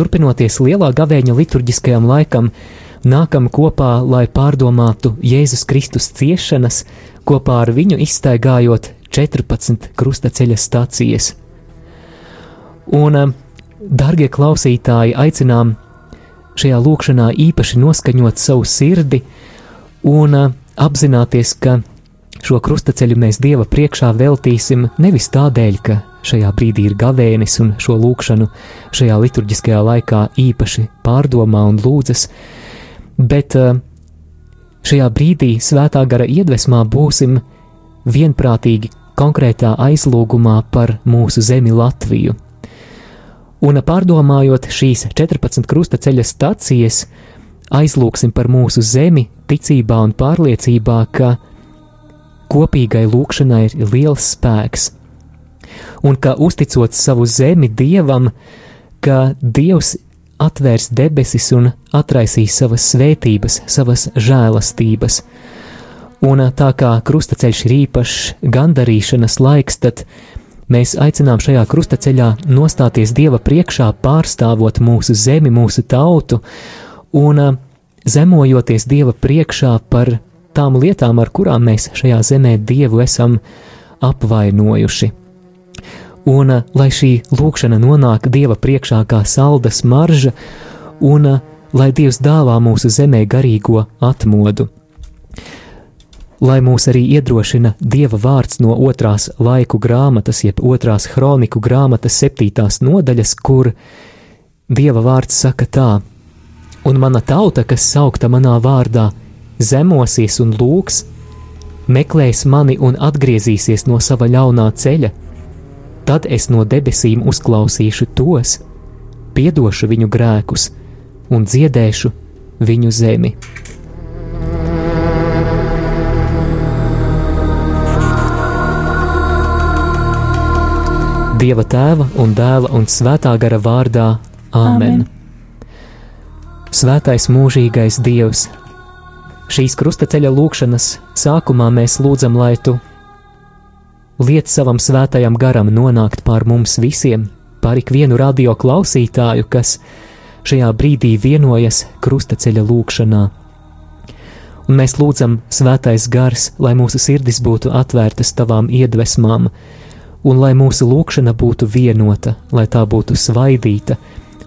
turpinoties lielā gavēņa liturģiskajam laikam, nākam kopā, lai pārdomātu Jēzus Kristus ciešanas, kopā ar viņu izstaigājot 14 krustaceļa stācijas. Un, eh, darbie klausītāji, aicinām šajā lūkšanā īpaši noskaņot savu sirdi un eh, apzināties, ka šo krustaceļu mēs Dieva priekšā veltīsim nevis tādēļ, ka šajā brīdī ir gavēnis un šo lūkšanu šajā liturģiskajā laikā īpaši pārdomā un lūdzas, bet eh, šajā brīdī svētā gara iedvesmā būsim vienprātīgi konkrētā aizlūgumā par mūsu zemi Latviju. Un pārdomājot šīs 14 krustaceļa stacijas, aizlūgsim par mūsu zemi, ticībā un pārliecībā, ka kopīgai lūkšanai ir liels spēks, un ka uzticot savu zemi dievam, ka dievs atvērs debesis un atraisīs savas svētības, savas žēlastības. Un tā kā krustaceļš ir īpašs gandarīšanas laiks, tad mēs aicinām šajā krustaceļā nostāties Dieva priekšā, pārstāvot mūsu zemi, mūsu tautu un zemojoties Dieva priekšā par tām lietām, ar kurām mēs šajā zemē Dievu esam apvainojuši. Un lai šī lūkšana nonāk Dieva priekšā kā salda smarža, un lai Dievs dāvā mūsu zemē garīgo atmodu. Lai mūs arī iedrošina Dieva vārds no otrās laiku grāmatas, jeb otrās kroniku grāmatas septītās nodaļas, kur Dieva vārds saka tā: Un mana tauta, kas saukta manā vārdā, zemosies un lūgs, meklēs mani un atgriezīsies no sava ļaunā ceļa, tad es no debesīm uzklausīšu tos, piedošu viņu grēkus un dziedēšu viņu zemi. Dieva tēva un dēla un svētā gara vārdā Āmen. Amen. Svētais mūžīgais Dievs, šīs krustaceļa lūkšanas sākumā mēs lūdzam, lai tu liec savam svētajam garam nonākt pār mums visiem, pār ikvienu radio klausītāju, kas šajā brīdī vienojas krustaceļa lūkšanā. Un mēs lūdzam, svētais gars, lai mūsu sirdis būtu atvērtas tavām iedvesmām, un lai mūsu lūkšana būtu vienota, lai tā būtu svaidīta,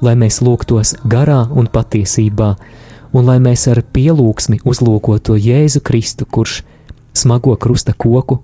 lai mēs lūgtos garā un patiesībā, un lai mēs ar pielūgsmi uzlūkotu Jēzu Kristu, kurš smago krusta koku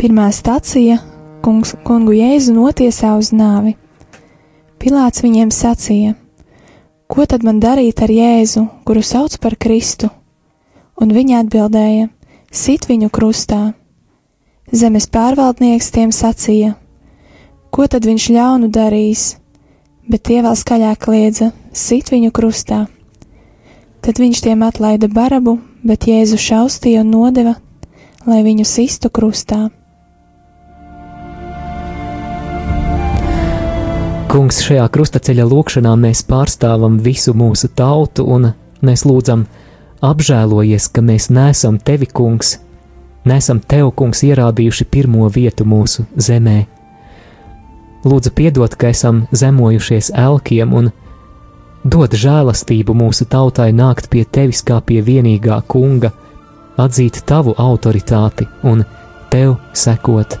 Pirmā stacija kungs, kungu Jēzu notiesā uz nāvi. Pilāts viņiem sacīja: Ko tad man darīt ar Jēzu, kuru sauc par Kristu? Un viņi atbildēja: Sit viņu krustā. Zemes pārvaldnieks tiem sacīja: Ko tad viņš ļaunu darīs? bet tie vēl skaļāk kliedza: Sit viņu krustā! Tad viņš tiem atlaida barabu, bet Jēzu šaustīja un nodeva, lai viņu sistu krustā. Kungs, šajā krustaceļa lūkšanā mēs pārstāvam visu mūsu tautu un mēs lūdzam, apžēlojies, ka mēs nesam tevi, kungs, nesam tev, kungs, ierādījuši pirmo vietu mūsu zemē. Lūdzu, piedod, ka esam zemojušies elkiem un dod žēlastību mūsu tautai nākt pie tevis kā pie vienīgā kunga, atzīt tavu autoritāti un tev sekot.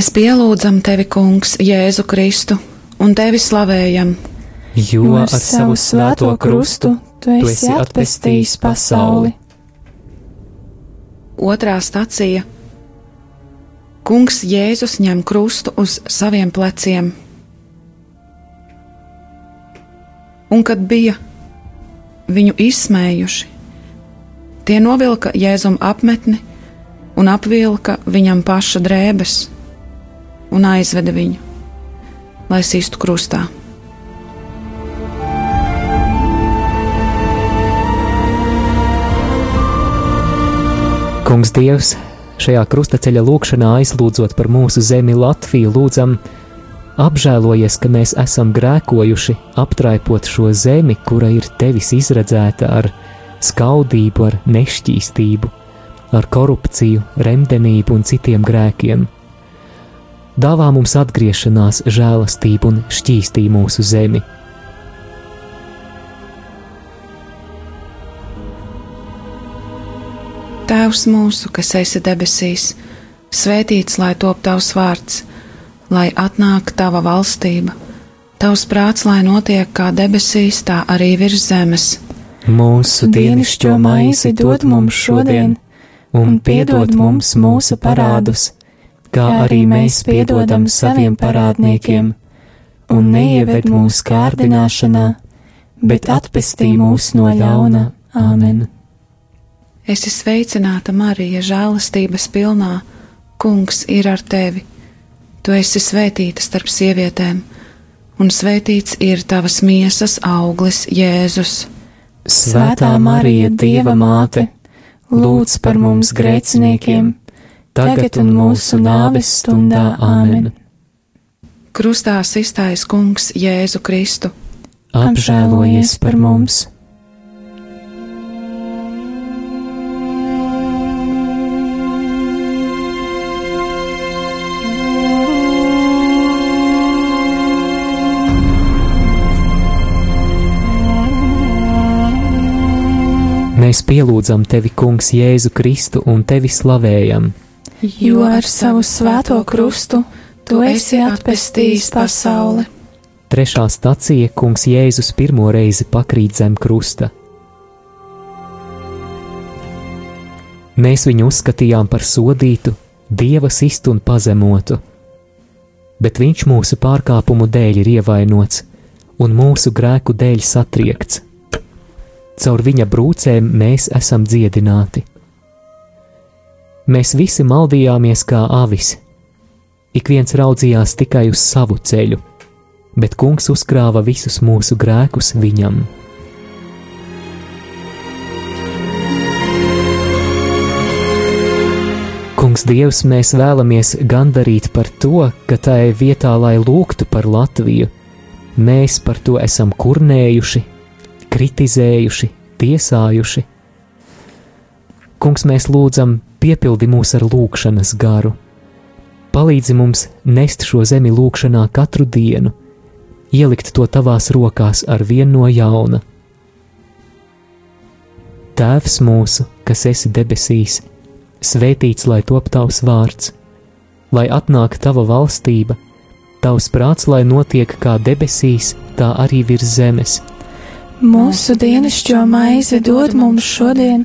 Mēs pielūdzam tevi, Kungs, Jēzu Kristu, un tevi slavējam, Jo ar savu svēto krustu tu esi atpestījis pasauli. Otrā stacija. Kungs Jēzus ņem krustu uz saviem pleciem. Un kad bija viņu izsmējuši, tie novilka Jēzum apmetni un apvilka viņam paša drēbes un aizveda viņu, lai sistu krustā. Kungs Dievs, šajā krustaceļa lūkšanā aizlūdzot par mūsu zemi Latviju, lūdzam, apžēlojies, ka mēs esam grēkojuši, aptraipot šo zemi, kura ir tevis izredzēta ar skaudību, ar nešķīstību, ar korupciju, remdenību un citiem grēkiem. Dāvā mums atgriešanās, žēlastību un šķīstī mūsu zemi. Tēvs mūsu, kas esi debesīs, svētīts lai top tavs vārds, lai atnāk tava valstība, tavs prāts, lai notiek kā debesīs, tā arī virs zemes. Mūsu dienascho maizi dod mums šodien, un piedod mums mūsu parādus, kā arī mēs piedodam saviem parādniekiem, un neieved mūsu kārdināšanā, bet atpestī mūs no ļauna. Āmen! Esi sveicināta, Marija, žēlastības pilnā, Kungs ir ar tevi. Tu esi svētīta starp sievietēm, un svētīts ir tavas miesas auglis, Jēzus. Svētā Marija, Dieva māte, lūdz par mums grēciniekiem, tagad un mūsu nāves stundā Āmen. Krustā iztais Kungs Jēzu Kristu. Apžēlojies par mums! Mēs pielūdzam tevi, Kungs, Jēzu Kristu un tevi slavējam, Jo ar savu svēto krustu tu esi atpestījis pasauli. Trešā stacija Kungs Jēzus pirmo reizi pakrīt zem krusta. Mēs viņu uzskatījām par sodītu, dieva sistu un pazemotu, bet viņš mūsu pārkāpumu dēļ ir ievainots un mūsu grēku dēļ satriekts. Caur viņa brūcēm mēs esam dziedināti. Mēs visi maldījāmies kā avis, ik viens raudzījās tikai uz savu ceļu, bet kungs uzkrāva visus mūsu grēkus viņam. Kungs, Dievs, mēs vēlamies gandarīt par to, ka tai vietā, lai lūgtu par Latviju, mēs par to esam kurnējuši, kritizējuši, tiesājuši. Kungs, mēs lūdzam, piepildi mūs ar lūgšanas garu. Palīdzi mums nest šo zemi lūgšanā katru dienu, ielikt to tavās rokās ar vienu no jauna. Tēvs mūsu, kas esi debesīs, svētīts lai top tavs vārds, lai atnāk tava valstība, tavs prāts, lai notiek kā debesīs, tā arī virs zemes. Mūsu dienascho maizi dod mums šodien,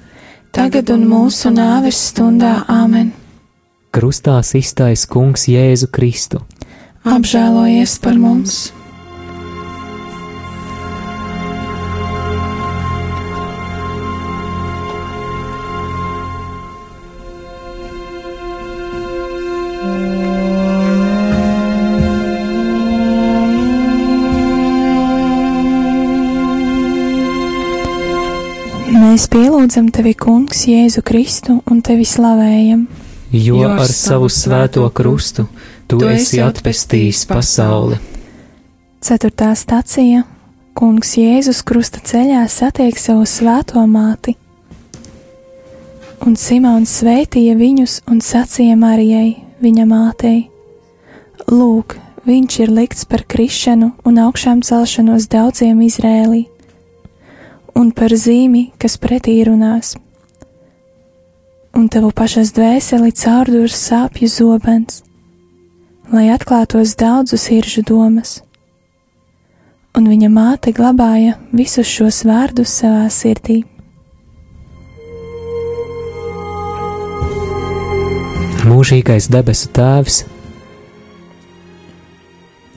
tagad un mūsu nāves stundā Āmen. Krustā iztais Kungs Jēzu Kristu. Apžēlojies par mums! Mēs pielūdzam tevi, Kungs, Jēzu Kristu un tevi slavējam. Jo ar savu svēto krustu tu esi atpestījis pasauli. Ceturtā stacija - Kungs Jēzus krusta ceļā satiek savu svēto māti. Un Simons sveitīja viņus un sacīja Marijai, viņa mātei: Lūk, viņš ir likts par krišanu un augšām celšanos daudziem Izrēlī un par zīmi, kas pretī runās. Un tavu pašas dvēseli caurdurs sāpju zobens, lai atklātos daudzu siržu domas. Un viņa māte glabāja visus šos vārdus savā sirdī. Mūžīgais debesu Tēvs,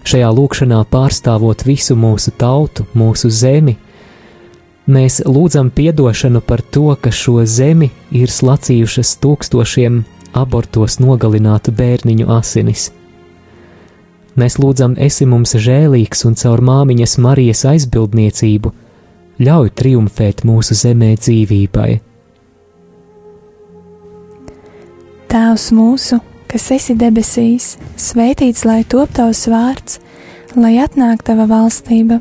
šajā lūkšanā pārstāvot visu mūsu tautu, mūsu zemi, Mēs lūdzam atdošanu par to, ka šo zemi ir slacījušas tūkstošiem abortos nogalinātu bērniņu asinis. Mēs lūdzam, esi mums žēlīgs un caur māmiņas Marijas aizbildniecību ļauj triumfēt mūsu zemē dzīvībai. Tēvs mūsu, kas esi debesīs, svētīts lai top tavs vārds, lai atnāk tava valstība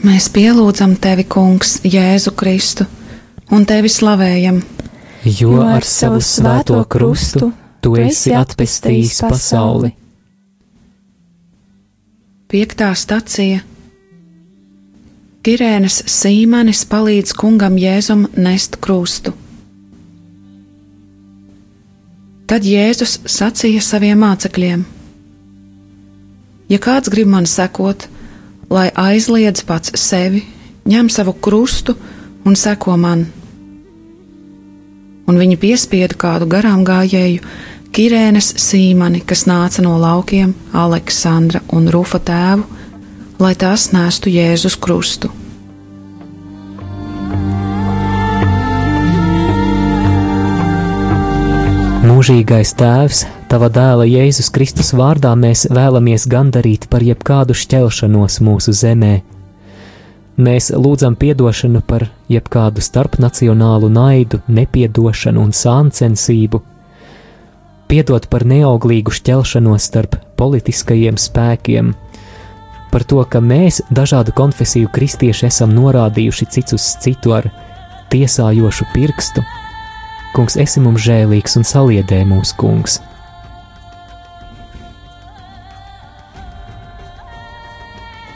Mēs pielūdzam tevi, Kungs, Jēzu Kristu, un tevi slavējam. Jo ar savu svēto krustu tu esi atpestījis pasauli. Piektā stacija Kirēnas Sīmanis palīdz kungam Jēzum nest krustu. Tad Jēzus sacīja saviem mācekļiem: Ja kāds grib man sekot, lai aizliedz pats sevi, ņem savu krustu un seko man. Un viņi piespieda kādu garām gājēju, Kirēnes Sīmani, kas nāca no laukiem, Aleksandra un Rufa tēvu, lai tās nestu Jēzus krustu. Mūžīgais Tēvs, Tava dēla Jēzus Kristus vārdā mēs vēlamies gandarīt par jebkādu šķelšanos mūsu zemē. Mēs lūdzam atdošanu par jebkādu starpnacionālu naidu, nepiedošanu un sāncensību, piedot par neauglīgu šķelšanos starp politiskajiem spēkiem, par to, ka mēs, dažādu konfesiju kristieši, esam norādījuši cits uz citu ar tiesājošu pirkstu. Kungs, esi mums žēlīgs un saliedē mūsu kungs!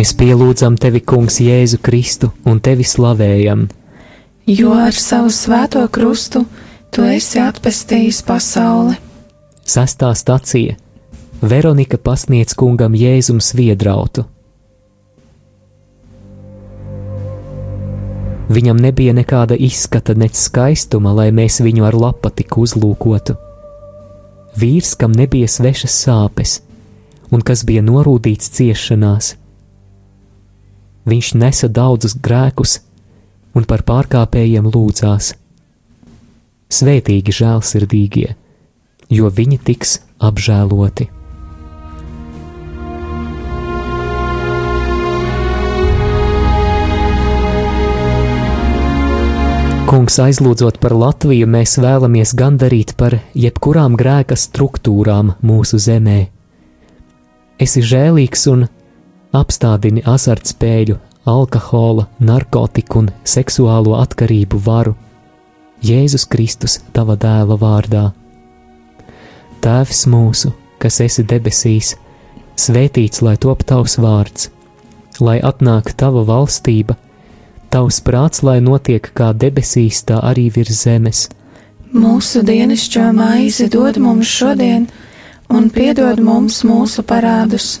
Mēs pielūdzam tevi, Kungs, Jēzu Kristu un tevi slavējam, Jo ar savu svēto krustu tu esi atpestījis pasauli. Sastā stacija Veronika pasniedz kungam Jēzum sviedrautu. Viņam nebija nekāda izskata, nec skaistuma, lai mēs viņu ar lapatiku uzlūkotu. Vīrs, kam nebija svešas sāpes, un kas bija norūdīts ciešanās. Viņš nesa daudzus grēkus un par pārkāpējiem lūdzās. Svētīgi žēlsirdīgie, jo viņi tiks apžēloti. Kungs, aizlūdzot par Latviju, mēs vēlamies gandarīt par jebkurām grēka struktūrām mūsu zemē. Esi žēlīgs un apstādini azartspēļu, alkohola, narkotiku un seksuālo atkarību varu. Jēzus Kristus, tava dēla vārdā. Tēvs mūsu, kas esi debesīs, svētīts lai top tavs vārds, lai atnāk tava valstība, tavs prāts, lai notiek kā debesīs, tā arī virs zemes. Mūsu dienascho maizi dod mums šodien, un piedod mums mūsu parādus,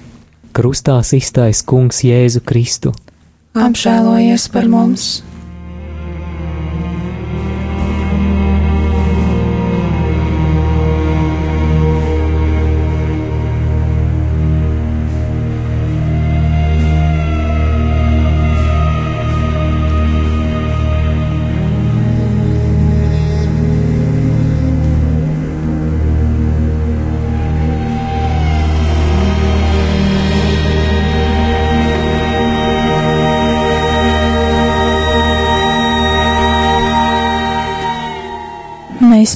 Krustā iztais Kungs Jēzu Kristu. Apžēlojies par mums!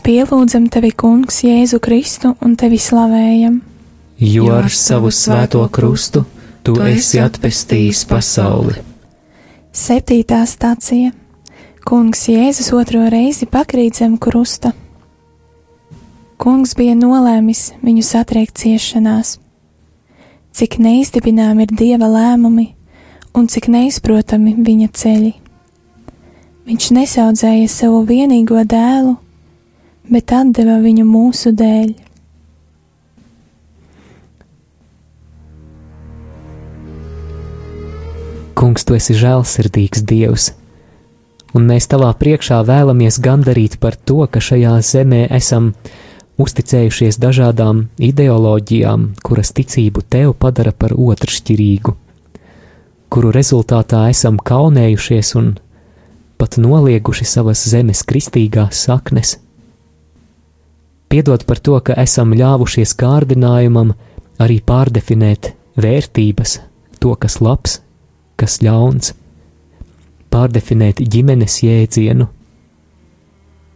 Pielūdzam tevi, Kungs, Jēzu Kristu un tevi slavējam. Jo ar savu svēto krustu tu esi atpestījis pasauli. Septītā stācija Kungs Jēzus otro reizi pakrīt zem krusta. Kungs bija nolēmis viņu satriekt ciešanās. Cik neizdibinām ir dieva lēmumi un cik neizprotami viņa ceļi. Viņš nesaudzēja savu vienīgo dēlu, bet deva viņu mūsu dēļ. Kungs, tu esi žēlsirdīgs Dievs, un mēs tavā priekšā vēlamies gandarīt par to, ka šajā zemē esam uzticējušies dažādām ideoloģijām, kuras ticību tev padara par otršķirīgu, kuru rezultātā esam kaunējušies un pat nolieguši savas zemes kristīgās saknes. Piedod par to, ka esam ļāvušies kārdinājumam arī pārdefinēt vērtības, to, kas labs, kas ļauns, pārdefinēt ģimenes jēdzienu.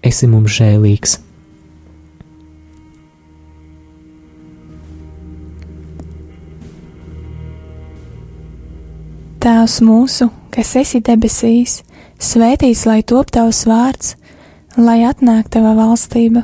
Esi mums žēlīgs. Tēvs mūsu, kas esi debesīs, Svētīts, lai top tavs vārds, lai atnāk tava valstība,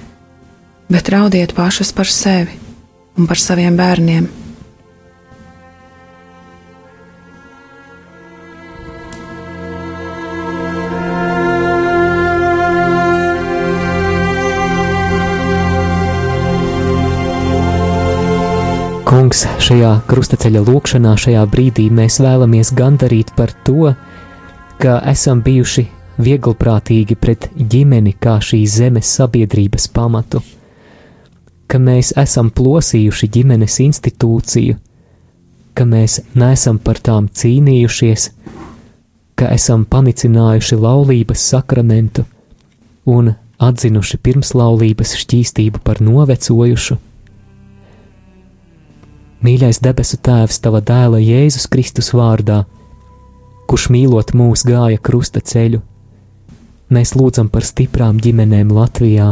bet raudiet pašas par sevi un par saviem bērniem. Kungs, šajā krustaceļa lūkšanā, šajā brīdī mēs vēlamies gandarīt par to, ka esam bijuši vieglprātīgi pret ģimeni kā šīs zemes sabiedrības pamatu, ka mēs esam plosījuši ģimenes institūciju, ka mēs neesam par tām cīnījušies, ka esam panicinājuši laulības sakramentu un atzinuši pirmslaulības šķīstību par novecojušu. Mīļais debesu Tēvs, Tava dēla Jēzus Kristus vārdā, kurš mīlot mūs gāja krusta ceļu, mēs lūdzam par stiprām ģimenēm Latvijā.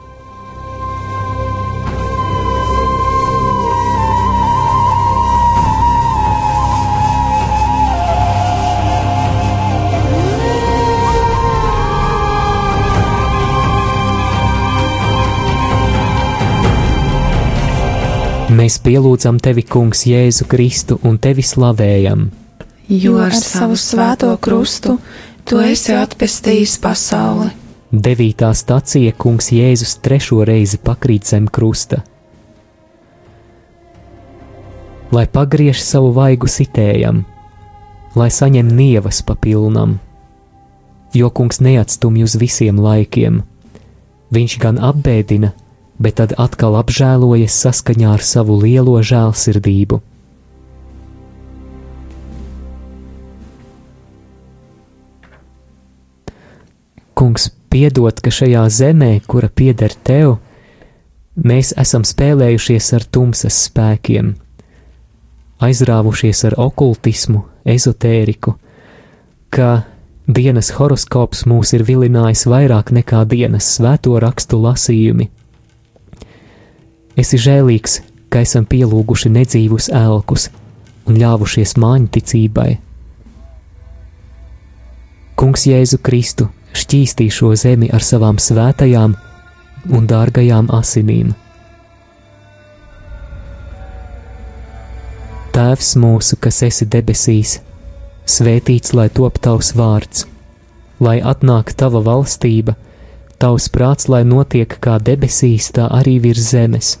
Mēs pielūdzam tevi, Kungs, Jēzu Kristu un tevi slavējam, Jo ar savu svēto krustu tu esi atpestījis pasauli. Devītā stacija Kungs Jēzus trešo reizi pakrīt zem krusta. Lai pagriež savu vaigu sitējam, lai saņem nievas papilnam, jo Kungs neatstumj uz visiem laikiem. Viņš gan apbēdina, bet tad atkal apžēlojas saskaņā ar savu lielo žēlsirdību. Kungs, piedod, ka šajā zemē, kura pieder tev, mēs esam spēlējušies ar tumsas spēkiem, aizrāvušies ar okultismu, ezotēriku, ka dienas horoskops mūs ir vilinājis vairāk nekā dienas svēto rakstu lasījumi. Esi žēlīgs, ka esam pielūguši nedzīvus elkus un ļāvušies māņticībai. Kungs Jēzu Kristu šķīstī šo zemi ar savām svētajām un dārgajām asinīm. Tēvs mūsu, kas esi debesīs, svētīts lai top tavs vārds, lai atnāk tava valstība, tavs prāts, lai notiek kā debesīs, tā arī virs zemes.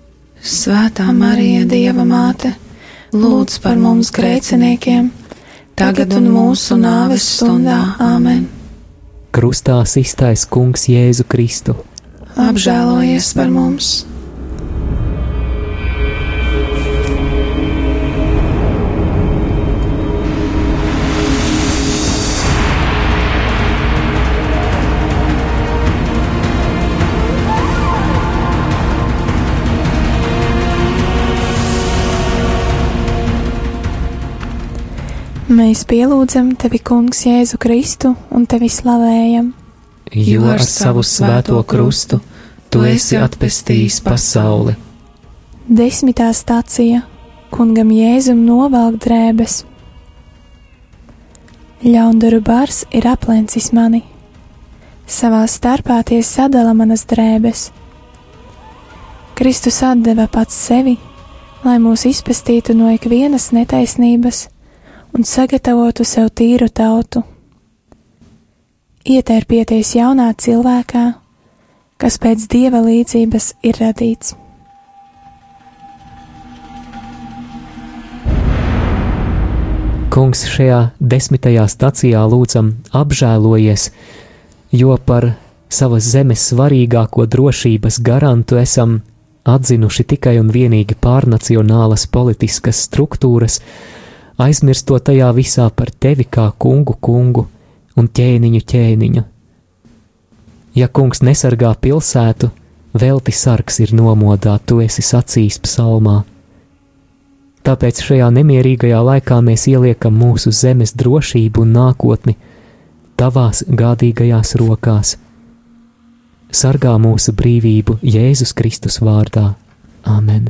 Svētā Marija, Dieva māte, lūdz par mums grēciniekiem, tagad un mūsu nāves stundā. Āmen! Krustā iztaisa Kungs Jēzu Kristu. Apžēlojies par mums! Mēs pielūdzam tevi, Kungs, Jēzu Kristu un tevi slavējam. Jo ar savu svēto krustu tu esi atpestījis pasauli. Desmitā stācija Kungam Jēzum novelk drēbes. Ļaundaru bars ir aplencis mani, savā starpā tie sadala manas drēbes. Kristus atdeva pats sevi, lai mūs izpestītu no ikvienas netaisnības un sagatavotu sev tīru tautu. Ietērpieties jaunā cilvēkā, kas pēc dieva līdzības ir radīts. Kungs šajā desmitajā stacijā lūdzam apžēlojies, jo par savas zemes svarīgāko drošības garantu esam atzinuši tikai un vienīgi pārnacionālas politiskas struktūras, aizmirstot tajā visā par tevi kā kungu kungu un ķēniņu ķēniņu. Ja kungs nesargā pilsētu, velti sargs ir nomodā, tu esi sacījis psalmā. Tāpēc šajā nemierīgajā laikā mēs ieliekam mūsu zemes drošību un nākotni tavās gādīgajās rokās. Sargā mūsu brīvību Jēzus Kristus vārdā. Āmen!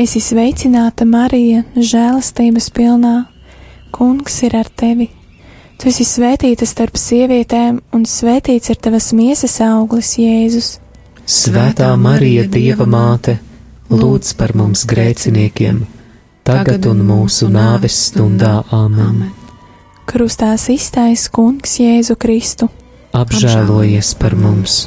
Esi sveicināta, Marija, žēlastības pilnā. Kungs ir ar tevi. Tu esi svētīta starp sievietēm, un svētīts ir tavas miesas auglis, Jēzus. Svētā Marija, Dieva māte, lūdz par mums grēciniekiem, tagad un mūsu nāves stundā. Āmen! Krustā iztais Kungs Jēzu Kristu. Apžēlojies par mums!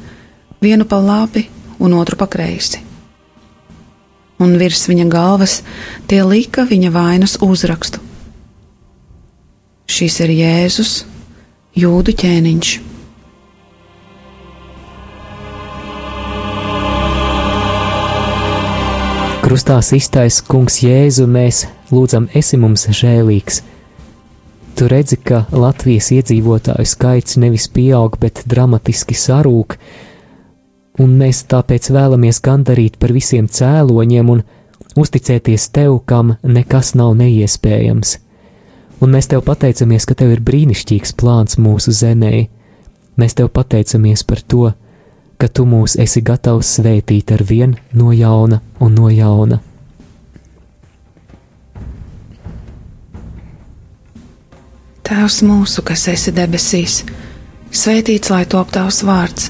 vienu pa labi, un otru pa kreisi. Un virs viņa galvas tie lika viņa vainas uzrakstu. Šis ir Jēzus, Jūdu ķēniņš. Krustā iztais kungs Jēzu, mēs lūdzam, esi mums žēlīgs. Tu redzi, ka Latvijas iedzīvotāju skaits nevis pieaug, bet dramatiski sarūk, un mēs tāpēc vēlamies gandarīt par visiem cēloņiem un uzticēties tev, kam nekas nav neiespējams. Un mēs tev pateicamies, ka tev ir brīnišķīgs plāns mūsu zemē. Mēs tev pateicamies par to, ka tu mūs esi gatavs svētīt ar vien no jauna un no jauna. Tēvs mūsu, kas esi debesīs, svētīts lai top tavs vārds,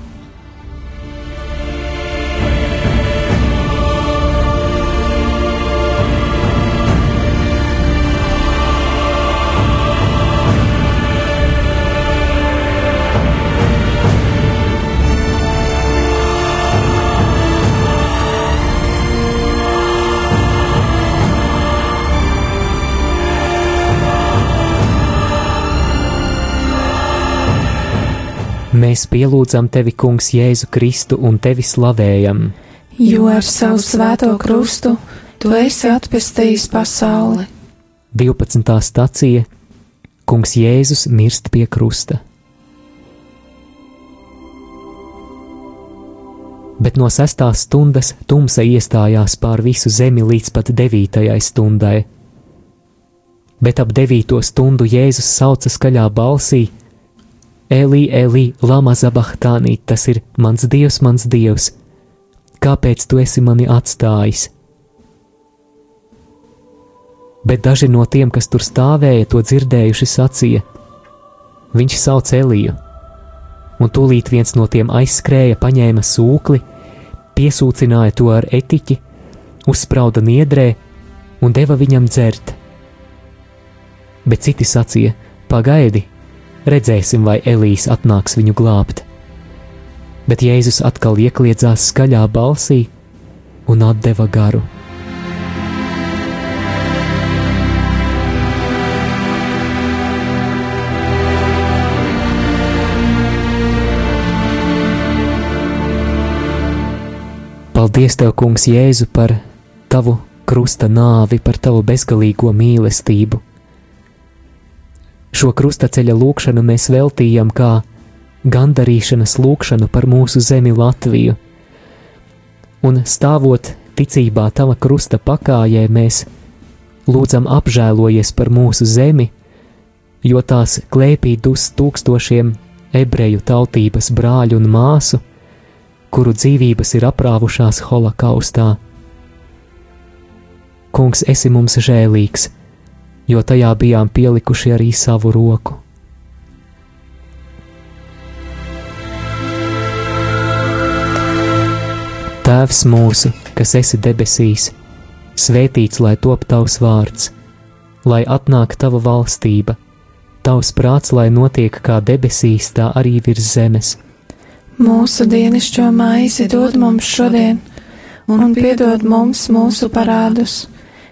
Mēs pielūdzam tevi, Kungs, Jēzu Kristu un tevi slavējam. Jo ar savu svēto krustu tu esi atpestījis pasauli. 12. stacija Kungs Jēzus mirst pie krusta. Bet no sestās stundas tumsa iestājās pār visu zemi līdz pat devītajai stundai. Bet ap devīto stundu Jēzus sauca skaļā balsī: Elī, Elī, Lama Zabahtānī, tas ir mans dievs, mans dievs, kāpēc tu esi mani atstājis? Bet daži no tiem, kas tur stāvēja, to dzirdējuši, sacīja: Viņš sauc Eliju, un tūlīt viens no tiem aizskrēja, paņēma sūkli, piesūcināja to ar etiķi, uzsprauda niedrē un deva viņam dzert. Bet citi sacīja: Pagaidi, Redzēsim, vai Elīs atnāks viņu glābt. Bet Jēzus atkal iekļiedzās skaļā balsī un atdeva garu. Paldies, Tev, Kungs, Jēzu, par Tavu krusta nāvi, par Tavu bezgalīgo mīlestību Šo krustaceļa lūkšanu mēs veltījam kā gandarīšanas lūkšanu par mūsu zemi Latviju. Un stāvot ticībā tava krusta pakājē, mēs lūdzam apžēlojies par mūsu zemi, jo tās klēpī dus tūkstošiem ebreju tautības brāļu un māsu, kuru dzīvības ir aprāvušās holokaustā. Kungs, esi mums žēlīgs! Jo tajā bijām pielikuši arī savu roku. Tēvs mūsu, kas esi debesīs, svētīts lai top tavs vārds, lai atnāk tava valstība, tavs prāts, lai notiek kā debesīs, tā arī virs zemes. Mūsu dienascho maizi dod mums šodien, un piedod mums mūsu parādus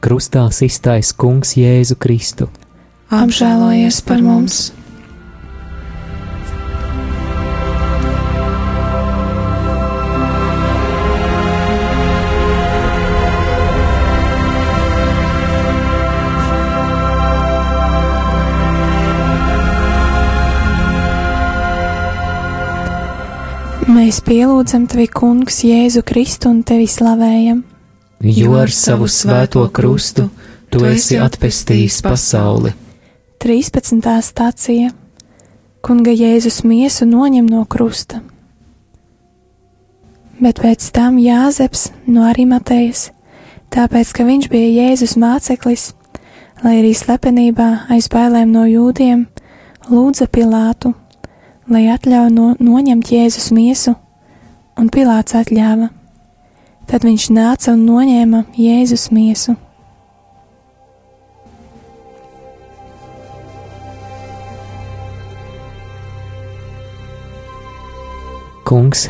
Krustā iztais Kungs Jēzu Kristu. Apžēlojies par mums! Mēs pielūdzam tevi, Kungs, Jēzu Kristu un tevi slavējam. Jo ar savu svēto krustu tu esi atpestījis pasauli. 13. stācija Kunga Jēzus miesu noņem no krusta. Bet pēc tam Jāzeps no Arimatējas, tāpēc ka viņš bija Jēzus māceklis, lai arī slepenībā aiz bailēm no jūdiem, lūdza Pilātu, lai atļauj no, noņemt Jēzus miesu, un Pilāts atļāva. Tad viņš nāca un noņēma Jēzus miesu. Kungs,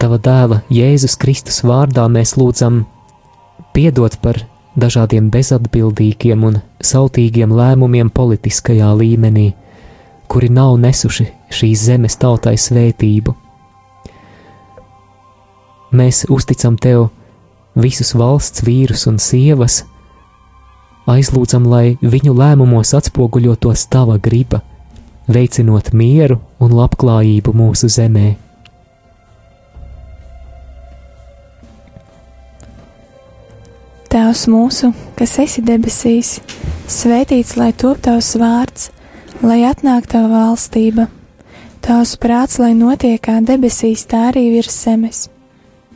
tava dēla Jēzus Kristus vārdā mēs lūdzam piedot par dažādiem bezatbildīgiem un sautīgiem lēmumiem politiskajā līmenī, kuri nav nesuši šīs zemes tautai svētību. Mēs uzticam tev visus valsts vīrus un sievas, aizlūdzam, lai viņu lēmumos atspoguļotos tava griba, veicinot mieru un labklājību mūsu zemē. Tēvs mūsu, kas esi debesīs, svētīts lai top tavs vārds, lai atnāk tava valstība, tavs prāts, lai notiek kā debesīs, tā arī virs zemes.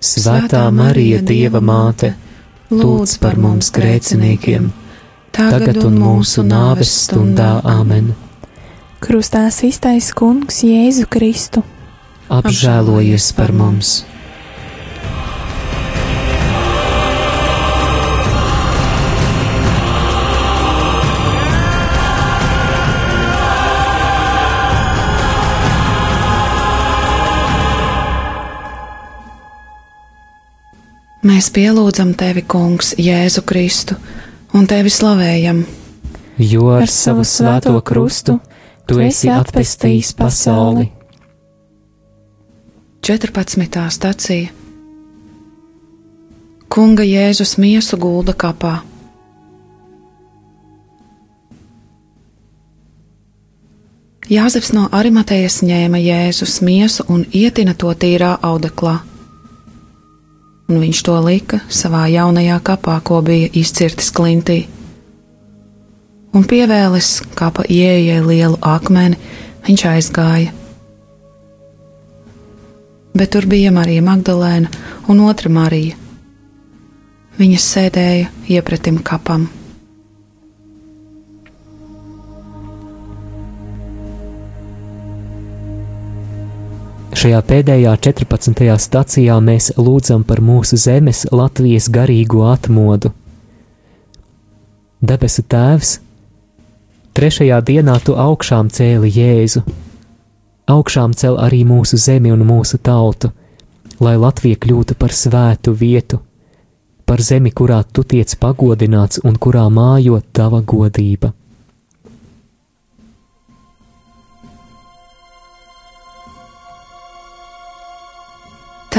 Svētā Marija, Dieva māte, lūdz par mums grēciniekiem, tagad un mūsu nāves stundā Āmen. Krustā iztais Kungs Jēzu Kristu. Apžēlojies par mums! Mēs pielūdzam tevi, Kungs, Jēzu Kristu, un tevi slavējam. Jo ar savu svēto krustu tu esi atpestījis pasauli. 14. stacija Kunga Jēzus miesu gulda kapā. Jāzeps no Arimatejas ņēma Jēzus miesu un ietina to tīrā audeklā un viņš to lika savā jaunajā kapā, ko bija izcirtis klintī. Un pievēlis kapa ieejai lielu akmeni, viņš aizgāja. Bet tur bija Marija Magdalēna un otra Marija. Viņas sēdēja iepratim kapam. Šajā pēdējā 14. stacijā mēs lūdzam par mūsu zemes Latvijas garīgo atmodu. Debesu Tēvs, trešajā dienā tu augšām cēli Jēzu, augšām cel arī mūsu zemi un mūsu tautu, lai Latvija kļūtu par svētu vietu, par zemi, kurā tu tiec pagodināts un kurā mājo tava godība.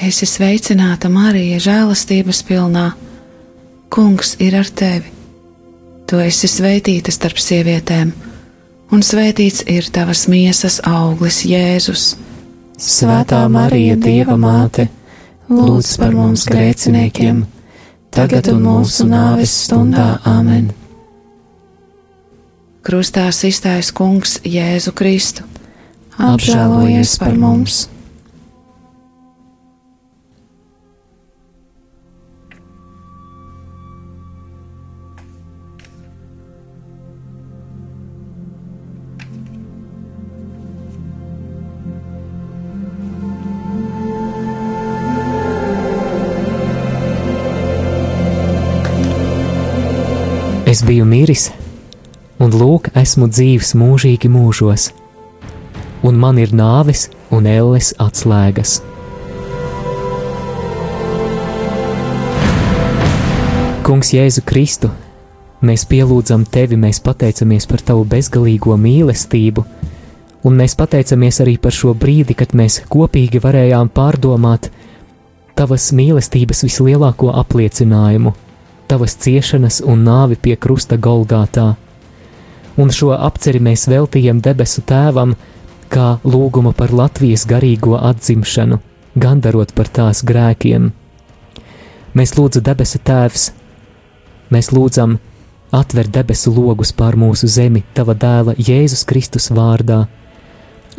Es esmu sveicināta Marija, žēlastības pilnā. Kungs ir ar tevi. Tu esi svētīta starp sievietēm, un svētīts ir tavas miesas auglis, Jēzus. Svētā Marija, Dieva māte, lūdz par mums grēciniekiem! tagad un mūsu nāves stundā Āmen. Krustā iztaisa Kungs Jēzu Kristu. Apžēlojies par mums! Es biju miris, un lūk, esmu dzīves mūžīgi mūžos, un man ir nāves un elles atslēgas. Kungs, Jēzu Kristu, mēs pielūdzam tevi, mēs pateicamies par tavu bezgalīgo mīlestību, un mēs pateicamies arī par šo brīdi, kad mēs kopīgi varējām pārdomāt tavas mīlestības vislielāko apliecinājumu tavas ciešanas un nāvi pie krusta Golgātā. Un šo apceri mēs veltījam debesu tēvam, kā lūgumu par Latvijas garīgo atzimšanu, gandarot par tās grēkiem. Mēs lūdzam, debesu tēvs, mēs lūdzam, atver debesu logus pār mūsu zemi, tava dēla Jēzus Kristus vārdā,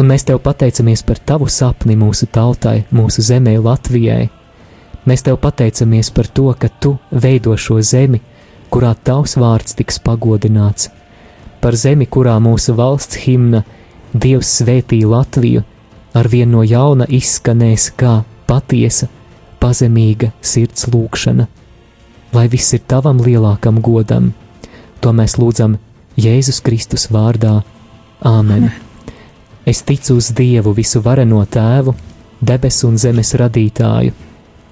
un mēs tev pateicamies par tavu sapni mūsu tautai, mūsu zemē, Latvijai Mēs tev pateicamies par to, ka tu veido šo zemi, kurā tavs vārds tiks pagodināts, par zemi, kurā mūsu valsts himna Dievs svētī Latviju, ar vien no jauna izskanēs kā patiesa, pazemīga sirds lūkšana, lai viss ir tavam lielākam godam. To mēs lūdzam Jēzus Kristus vārdā. Āmen! Es ticu uz Dievu visu vareno tēvu, debesu un zemes radītāju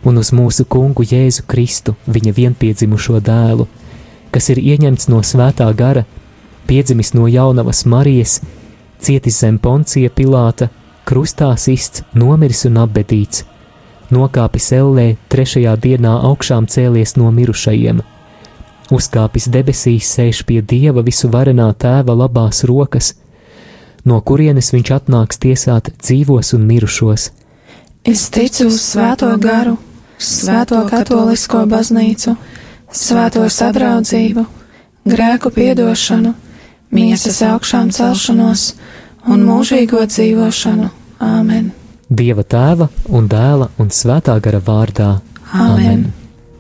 un uz mūsu kungu Jēzu Kristu, viņa vienpiedzimušo dēlu, kas ir ieņemts no svētā gara, piedzimis no jaunavas Marijas, cietis zem poncija Pilāta, krustā sists, nomiris un apbedīts, nokāpis ellē, trešajā dienā augšām cēlies no mirušajiem, uzkāpis debesīs, sēž pie Dieva visu varenā tēva labās rokas, no kurienes viņš atnāks tiesāt dzīvos un mirušos. Es ticu uz svēto garu Svēto katolisko baznīcu, svēto sadraudzību, grēku piedošanu, miesas augšām celšanos un mūžīgo dzīvošanu. Āmen! Dieva tēva un dēla un svētā gara vārdā. Āmen! Āmen.